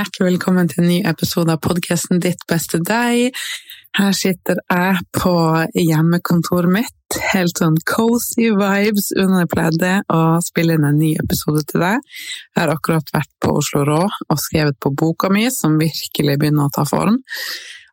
Hjertelig velkommen til en ny episode av podkasten Ditt beste deg. Her sitter jeg på hjemmekontoret mitt, helt sånn cozy vibes under pleddet, og spiller inn en ny episode til deg. Jeg har akkurat vært på Oslo Rå og skrevet på boka mi, som virkelig begynner å ta form.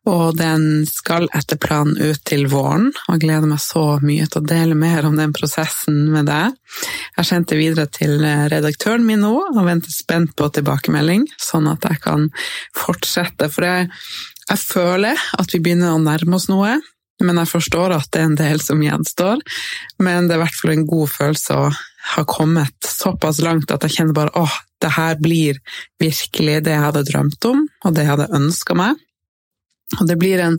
Og den skal etter planen ut til våren, og gleder meg så mye til å dele mer om den prosessen med deg. Jeg har sendt det videre til redaktøren min nå, og venter spent på tilbakemelding, sånn at jeg kan fortsette. For jeg, jeg føler at vi begynner å nærme oss noe, men jeg forstår at det er en del som gjenstår. Men det er i hvert fall en god følelse å ha kommet såpass langt at jeg kjenner bare åh, det her blir virkelig det jeg hadde drømt om, og det jeg hadde ønska meg. Og det blir en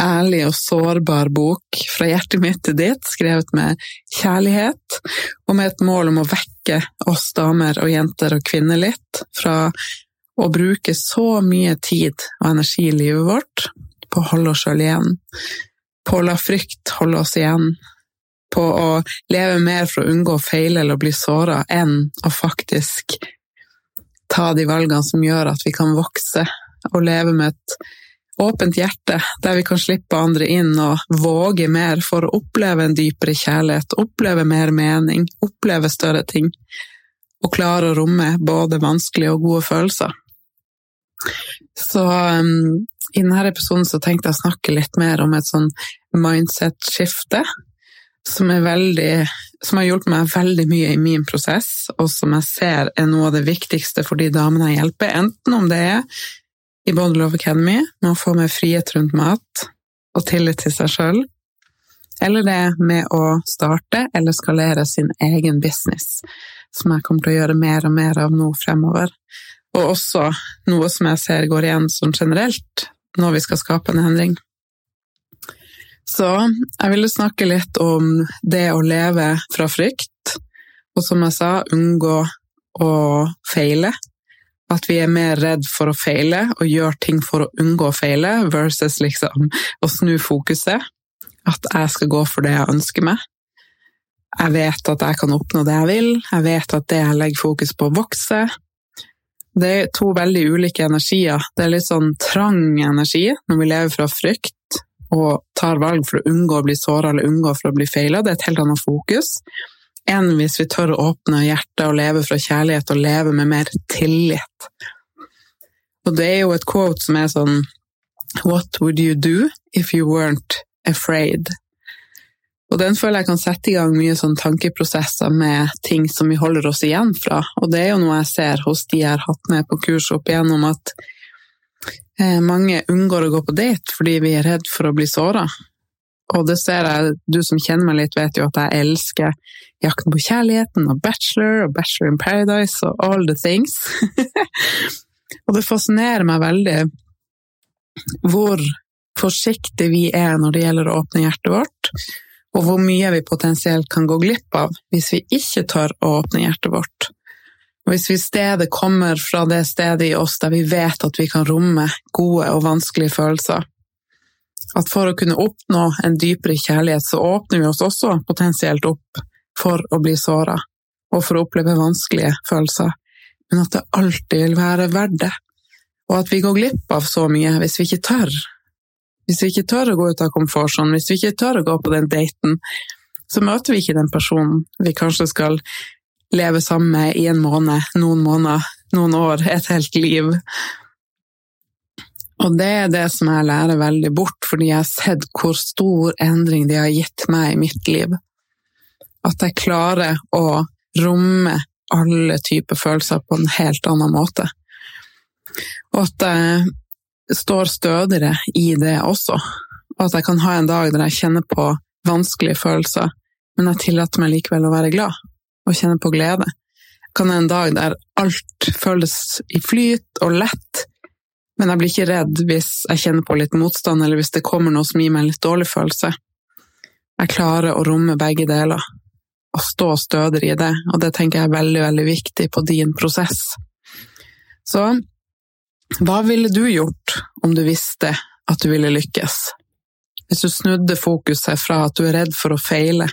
ærlig og sårbar bok fra hjertet mitt til ditt, skrevet med kjærlighet, og med et mål om å vekke oss damer og jenter og kvinner litt fra å bruke så mye tid og energi i livet vårt på å holde oss sjøl igjen, på å la frykt holde oss igjen, på å leve mer for å unngå å feile eller bli såra, enn å faktisk ta de valgene som gjør at vi kan vokse og leve med et åpent hjerte, der vi kan slippe andre inn og våge mer for å oppleve en dypere kjærlighet, oppleve mer mening, oppleve større ting, og klare å romme både vanskelige og gode følelser. Så um, i denne episoden så tenkte jeg å snakke litt mer om et sånn mindset-skifte, som, som har hjulpet meg veldig mye i min prosess, og som jeg ser er noe av det viktigste for de damene jeg hjelper, enten om det er i Body Love Academy med å få mer frihet rundt mat og tillit til seg sjøl, eller det med å starte eller skalere sin egen business, som jeg kommer til å gjøre mer og mer av nå fremover. Og også noe som jeg ser går igjen sånn generelt når vi skal skape en endring. Så jeg ville snakke litt om det å leve fra frykt, og som jeg sa, unngå å feile at vi er mer redd for å feile og gjør ting for å unngå å feile, versus liksom å snu fokuset. At jeg skal gå for det jeg ønsker meg. Jeg vet at jeg kan oppnå det jeg vil, jeg vet at det jeg legger fokus på, vokser. Det er to veldig ulike energier. Det er litt sånn trang energi når vi lever fra frykt og tar valg for å unngå å bli såra eller unngå for å bli feila. Det er et helt annet fokus. Enn hvis vi tør å åpne hjertet og leve fra kjærlighet og leve med mer tillit. Og det er jo et quote som er sånn What would you do if you weren't afraid? Og den føler jeg kan sette i gang mye sånn tankeprosesser med ting som vi holder oss igjen fra. Og det er jo noe jeg ser hos de jeg har hatt med på kurs opp igjennom, at eh, mange unngår å gå på date fordi vi er redd for å bli såra. Og det ser jeg, du som kjenner meg litt, vet jo at jeg elsker Jakten på kjærligheten og Bachelor og Bachelor in Paradise og all the things. og det fascinerer meg veldig hvor forsiktige vi er når det gjelder å åpne hjertet vårt, og hvor mye vi potensielt kan gå glipp av hvis vi ikke tør å åpne hjertet vårt. Og hvis vi stedet kommer fra det stedet i oss der vi vet at vi kan romme gode og vanskelige følelser, at for å kunne oppnå en dypere kjærlighet, så åpner vi oss også potensielt opp for å bli såra, og for å oppleve vanskelige følelser, men at det alltid vil være verdt det, og at vi går glipp av så mye hvis vi ikke tør. Hvis vi ikke tør å gå ut av komfortsonen, hvis vi ikke tør å gå på den daten, så møter vi ikke den personen vi kanskje skal leve sammen med i en måned, noen måneder, noen år, et helt liv. Og det er det som jeg lærer veldig bort, fordi jeg har sett hvor stor endring det har gitt meg i mitt liv. At jeg klarer å romme alle typer følelser på en helt annen måte. Og at jeg står stødigere i det også. Og at jeg kan ha en dag der jeg kjenner på vanskelige følelser, men jeg tillater meg likevel å være glad og kjenne på glede. Jeg kan ha en dag der alt føles i flyt og lett, men jeg blir ikke redd hvis jeg kjenner på litt motstand, eller hvis det kommer noe som gir meg en litt dårlig følelse. Jeg klarer å romme begge deler, og stå stødigere i det, og det tenker jeg er veldig, veldig viktig på din prosess. Så hva ville du gjort om du visste at du ville lykkes? Hvis du snudde fokuset fra at du er redd for å feile?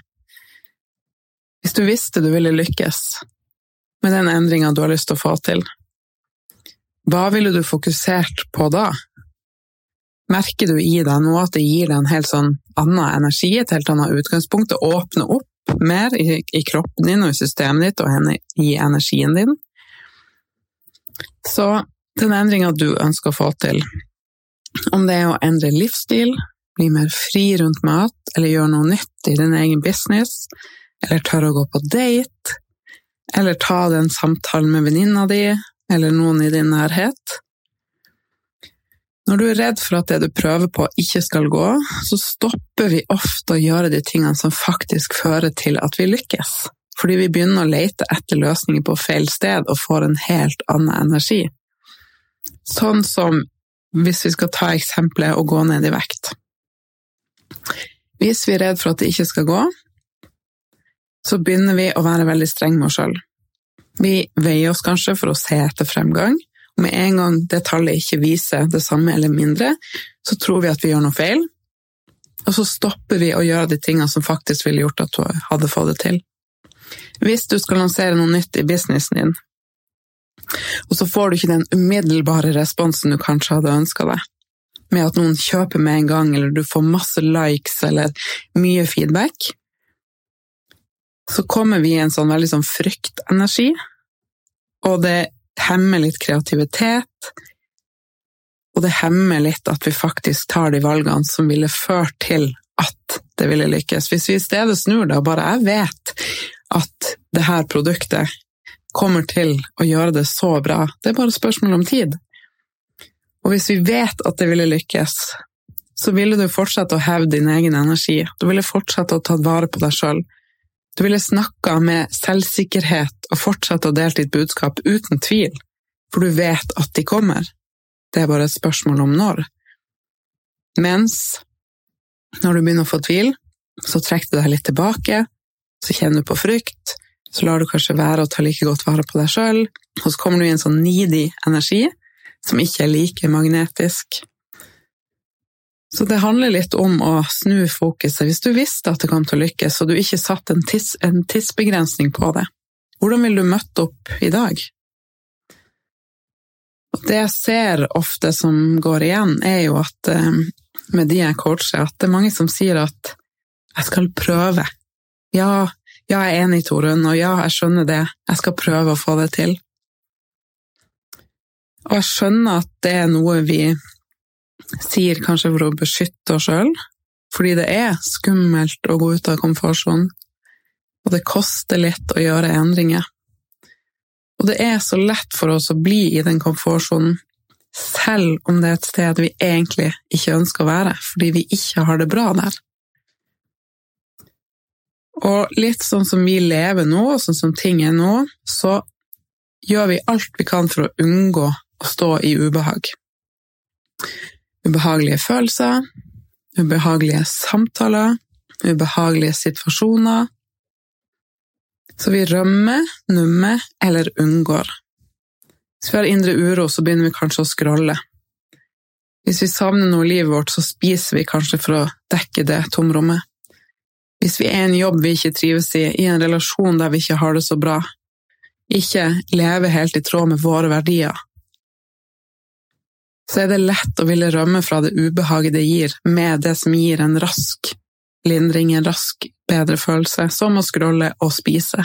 Hvis du visste du ville lykkes med den endringa du har lyst til å få til? Hva ville du fokusert på da? Merker du i deg nå at det gir deg en helt sånn annen energi, et helt annet utgangspunkt, Det åpne opp mer i, i kroppen din og i systemet ditt og i energien din? Så den endringa du ønsker å få til, om det er å endre livsstil, bli mer fri rundt mat, eller gjøre noe nytt i din egen business, eller tørre å gå på date, eller ta den samtalen med venninna di, eller noen i din nærhet. Når du er redd for at det du prøver på ikke skal gå, så stopper vi ofte å gjøre de tingene som faktisk fører til at vi lykkes, fordi vi begynner å lete etter løsninger på feil sted og får en helt annen energi. Sånn som hvis vi skal ta eksempelet å gå ned i vekt. Hvis vi er redd for at det ikke skal gå, så begynner vi å være veldig strenge med oss sjøl. Vi veier oss kanskje for å se etter fremgang, og med en gang det tallet ikke viser det samme eller mindre, så tror vi at vi gjør noe feil, og så stopper vi å gjøre de tingene som faktisk ville gjort at du hadde fått det til. Hvis du skal lansere noe nytt i businessen din, og så får du ikke den umiddelbare responsen du kanskje hadde ønska deg, med at noen kjøper med en gang, eller du får masse likes eller mye feedback, så kommer vi i en sånn veldig sånn fryktenergi, og det hemmer litt kreativitet. Og det hemmer litt at vi faktisk tar de valgene som ville ført til at det ville lykkes. Hvis vi i stedet snur det og bare jeg vet at det her produktet kommer til å gjøre det så bra, det er bare spørsmål om tid. Og hvis vi vet at det ville lykkes, så ville du fortsette å heve din egen energi. Du ville fortsette å ta vare på deg sjøl. Du ville snakka med selvsikkerhet og fortsatt å dele ditt budskap uten tvil, for du vet at de kommer. Det er bare et spørsmål om når. Mens når du begynner å få tvil, så trekker du deg litt tilbake, så kjenner du på frykt, så lar du kanskje være å ta like godt vare på deg sjøl, og så kommer du i en sånn nidig energi som ikke er like magnetisk. Så det handler litt om å snu fokuset. Hvis du visste at det kom til å lykkes, og du ikke satte en, tids, en tidsbegrensning på det, hvordan ville du møtt opp i dag? Og det jeg ser ofte som går igjen, er jo at eh, med de jeg coacher, at det er mange som sier at jeg skal prøve. Ja, ja, jeg er enig, Torunn, og ja, jeg skjønner det, jeg skal prøve å få det til. Og jeg skjønner at det er noe vi sier kanskje for å beskytte oss sjøl, fordi det er skummelt å gå ut av komfortsonen, og det koster litt å gjøre endringer. Og det er så lett for oss å bli i den komfortsonen, selv om det er et sted vi egentlig ikke ønsker å være, fordi vi ikke har det bra der. Og litt sånn som vi lever nå, og sånn som ting er nå, så gjør vi alt vi kan for å unngå å stå i ubehag. Ubehagelige følelser, ubehagelige samtaler, ubehagelige situasjoner. Så vi rømmer, nummer eller unngår. Hvis vi har indre uro, så begynner vi kanskje å scrolle. Hvis vi savner noe i livet vårt, så spiser vi kanskje for å dekke det tomrommet. Hvis vi er i en jobb vi ikke trives i, i en relasjon der vi ikke har det så bra, ikke lever helt i tråd med våre verdier, så er det lett å ville rømme fra det ubehaget det gir, med det som gir en rask lindring, en rask bedre følelse, som å scrolle og spise.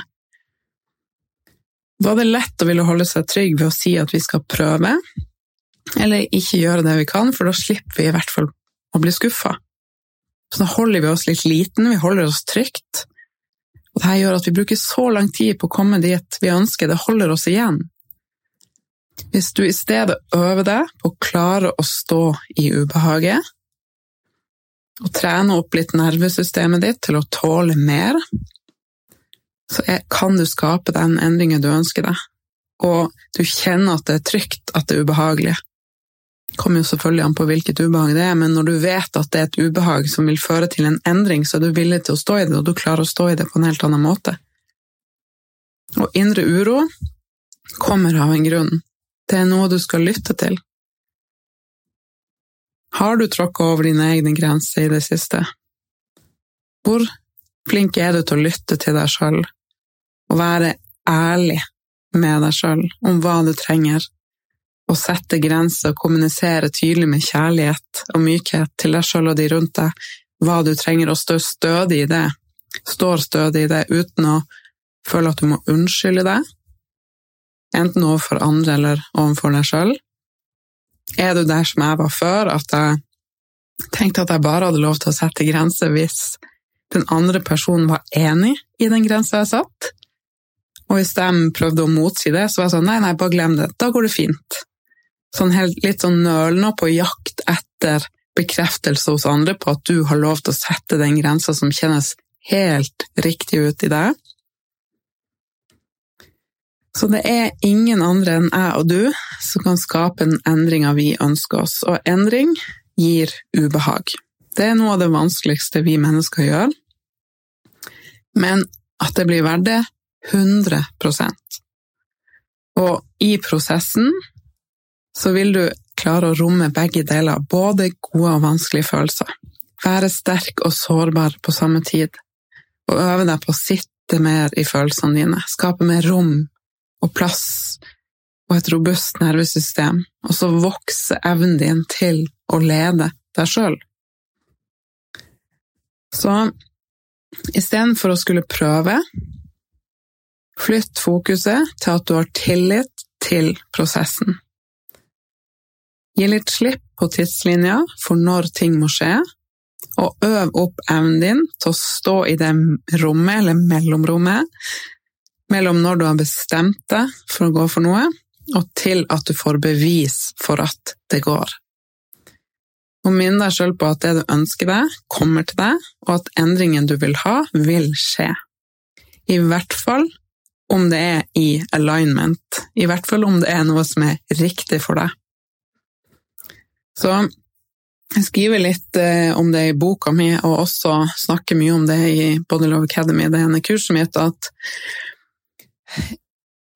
Da er det lett å ville holde seg trygg ved å si at vi skal prøve, eller ikke gjøre det vi kan, for da slipper vi i hvert fall å bli skuffa. Så da holder vi oss litt liten, vi holder oss trygt. Og dette gjør at vi bruker så lang tid på å komme dit vi ønsker, det holder oss igjen. Hvis du i stedet øver deg på å klare å stå i ubehaget, og trene opp litt nervesystemet ditt til å tåle mer, så kan du skape den endringen du ønsker deg. Og du kjenner at det er trygt, at det er ubehagelig Det kommer jo selvfølgelig an på hvilket ubehag det er, men når du vet at det er et ubehag som vil føre til en endring, så er du villig til å stå i det, og du klarer å stå i det på en helt annen måte. Og indre uro kommer av en grunn. Det er noe du skal lytte til. Har du tråkka over dine egne grenser i det siste? Hvor flink er du til å lytte til deg sjøl og være ærlig med deg sjøl om hva du trenger, å sette grenser og kommunisere tydelig med kjærlighet og mykhet til deg sjøl og de rundt deg, hva du trenger å stå stødig i det, står stødig i det uten å føle at du må unnskylde deg, enten overfor andre eller overfor deg sjøl. Er du der som jeg var før, at jeg tenkte at jeg bare hadde lov til å sette grenser hvis den andre personen var enig i den grensa jeg satt? Og hvis de prøvde å motsi det, så var jeg sånn nei, nei, bare glem det, da går det fint sånn helt, litt sånn nølende på jakt etter bekreftelse hos andre på at du har lov til å sette den grensa som kjennes helt riktig ut i deg. Så det er ingen andre enn jeg og du som kan skape den endringa vi ønsker oss, og endring gir ubehag. Det er noe av det vanskeligste vi mennesker gjør, men at det blir verdt det 100% Og i prosessen så vil du klare å romme begge deler, både gode og vanskelige følelser. Være sterk og sårbar på samme tid, og øve deg på å sitte mer i følelsene dine, skape mer rom og plass og et robust nervesystem, og så vokser evnen din til å lede deg sjøl. Så istedenfor å skulle prøve, flytt fokuset til at du har tillit til prosessen. Gi litt slipp på tidslinja for når ting må skje, og øv opp evnen din til å stå i det rommet, eller mellomrommet, mellom når du har bestemt deg for å gå for noe, og til at du får bevis for at det går. Og minn deg sjøl på at det du ønsker deg, kommer til deg, og at endringen du vil ha, vil skje. I hvert fall om det er i alignment, i hvert fall om det er noe som er riktig for deg. Så jeg skriver litt eh, om det i boka mi, og også snakker mye om det i Body Love Academy, det ene kurset mitt, at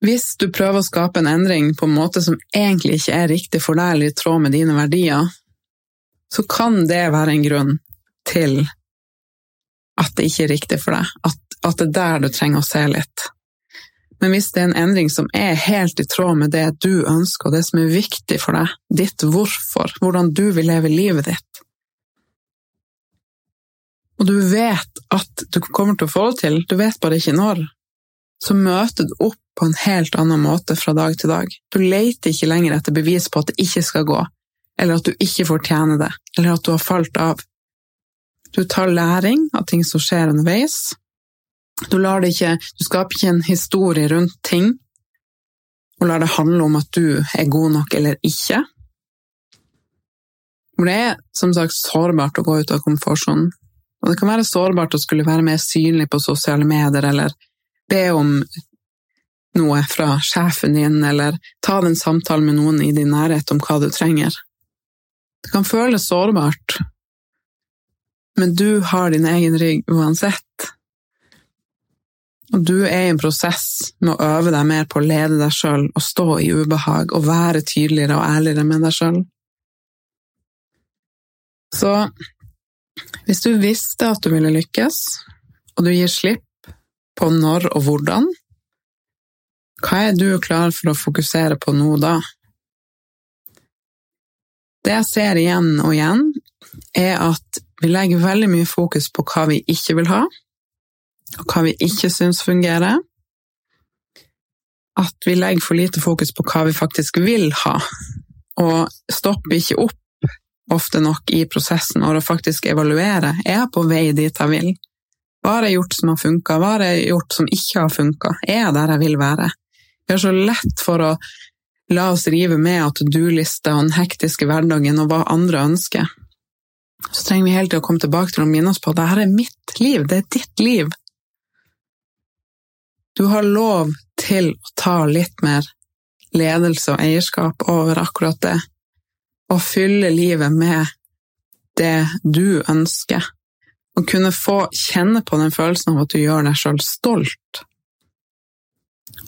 hvis du prøver å skape en endring på en måte som egentlig ikke er riktig for deg eller i tråd med dine verdier, så kan det være en grunn til at det ikke er riktig for deg, at, at det er der du trenger å se litt. Men hvis det er en endring som er helt i tråd med det du ønsker, og det som er viktig for deg, ditt hvorfor, hvordan du vil leve livet ditt, og du vet at du kommer til å få det til, du vet bare ikke når, så møter du opp på en helt annen måte fra dag til dag. Du leter ikke lenger etter bevis på at det ikke skal gå, eller at du ikke fortjener det, eller at du har falt av. Du tar læring av ting som skjer underveis. Du, ikke, du skaper ikke en historie rundt ting og lar det handle om at du er god nok eller ikke. For det er som sagt sårbart å gå ut av komfortsonen. Og det kan være sårbart å skulle være mer synlig på sosiale medier, eller be om noe fra sjefen din, eller ta den samtalen med noen i din nærhet om hva du trenger. Det kan føles sårbart, men du har din egen rygg uansett. Og du er i en prosess med å øve deg mer på å lede deg sjøl og stå i ubehag og være tydeligere og ærligere med deg sjøl. Så hvis du visste at du ville lykkes, og du gir slipp på når og hvordan, hva er du klar for å fokusere på nå da? Det jeg ser igjen og igjen, er at vi legger veldig mye fokus på hva vi ikke vil ha, og hva vi ikke syns fungerer. At vi legger for lite fokus på hva vi faktisk vil ha, og stopper ikke opp ofte nok i prosessen og å faktisk evaluere. Er jeg på vei dit jeg vil? Hva har jeg gjort som har funka, hva har jeg gjort som ikke har funka? Er jeg der jeg vil være? Vi har så lett for å la oss rive med at du-lista og den hektiske hverdagen og hva andre ønsker. Så trenger vi hele tiden å komme tilbake til å minne oss på at dette er mitt liv, det er ditt liv. Du har lov til å ta litt mer ledelse og eierskap over akkurat det, og fylle livet med det du ønsker, og kunne få kjenne på den følelsen av at du gjør deg sjøl stolt.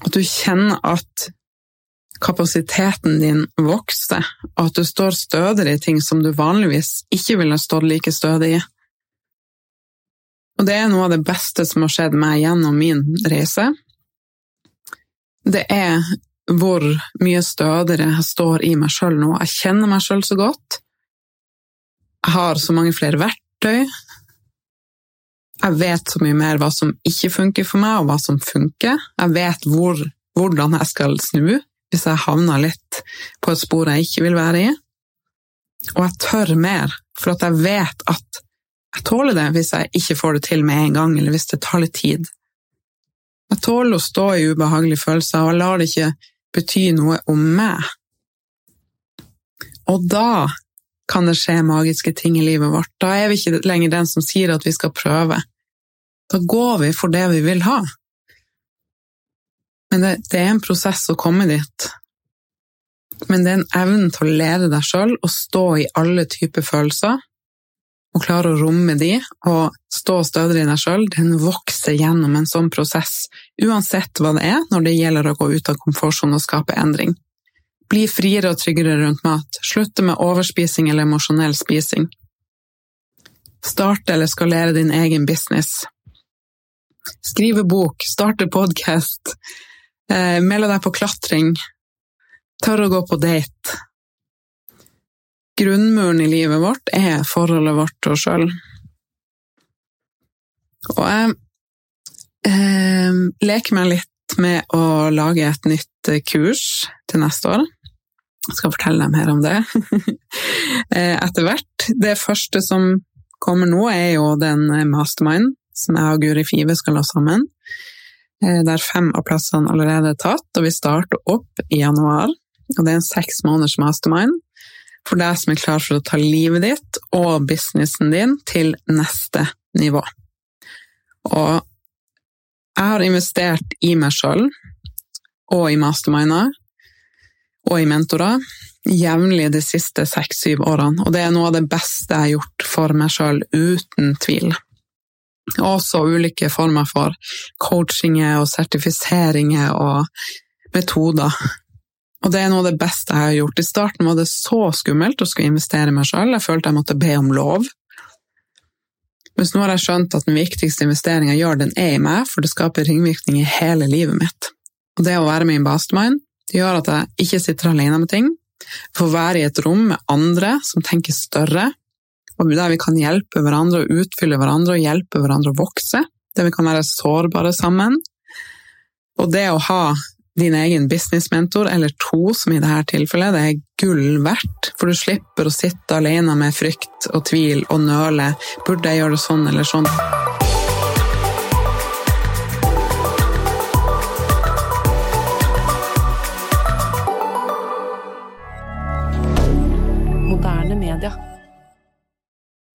At du kjenner at kapasiteten din vokser, og at du står stødigere i ting som du vanligvis ikke ville stått like stødig i. Og det er noe av det beste som har skjedd meg gjennom min reise. Det er hvor mye stødigere jeg står i meg sjøl nå. Jeg kjenner meg sjøl så godt. Jeg har så mange flere verktøy. Jeg vet så mye mer hva som ikke funker for meg, og hva som funker. Jeg vet hvor, hvordan jeg skal snu hvis jeg havner litt på et spor jeg ikke vil være i. Og jeg tør mer, for at jeg vet at jeg tåler det hvis jeg ikke får det til med en gang, eller hvis det tar litt tid. Jeg tåler å stå i ubehagelige følelser, og jeg lar det ikke bety noe om meg. Og da kan det skje magiske ting i livet vårt. Da er vi ikke lenger den som sier at vi skal prøve. Da går vi for det vi vil ha. Men det, det er en prosess å komme dit. Men det er en evne til å lede deg sjøl og stå i alle typer følelser og klare å romme de og stå stødigere i deg sjøl, den vokser gjennom en sånn prosess, uansett hva det er når det gjelder å gå ut av komfortsonen og skape endring. Bli friere og tryggere rundt mat, slutte med overspising eller emosjonell spising. Starte eller skalere din egen business. Skrive bok, starte podkast, eh, melde deg på klatring, tørre å gå på date, grunnmuren i livet vårt er forholdet vårt til oss sjøl. Og jeg eh, leker meg litt med å lage et nytt kurs til neste år. Jeg skal fortelle dem mer om det eh, etter hvert. Det første som kommer nå, er jo den mastermind som jeg og Guri Five skal ha sammen. Eh, der fem av plassene allerede er tatt, og vi starter opp i januar. Og det er en seks måneders mastermind for deg som er klar for å ta livet ditt og businessen din til neste nivå. Og jeg har investert i meg sjøl og i masterminder og i mentorer jevnlig de siste seks-syv årene, og det er noe av det beste jeg har gjort for meg sjøl, uten tvil. Også ulike former for coachinger og sertifiseringer og metoder og det er noe av det beste jeg har gjort. I starten var det så skummelt å skulle investere i meg sjøl, jeg følte jeg måtte be om lov. Mens nå har jeg skjønt at den viktigste investeringa jeg gjør, den er i meg, for det skaper ringvirkning i hele livet mitt. Og det å være med i Mastermind det gjør at jeg ikke sitter alene med ting. Får være i et rom med andre som tenker større, og der vi kan hjelpe hverandre og utfylle hverandre og hjelpe hverandre å vokse. Der vi kan være sårbare sammen. Og det å ha din egen businessmentor, eller to, som i dette tilfellet, det er gull verdt, for du slipper å sitte alene med frykt og tvil og nøle. Burde jeg gjøre det sånn eller sånn?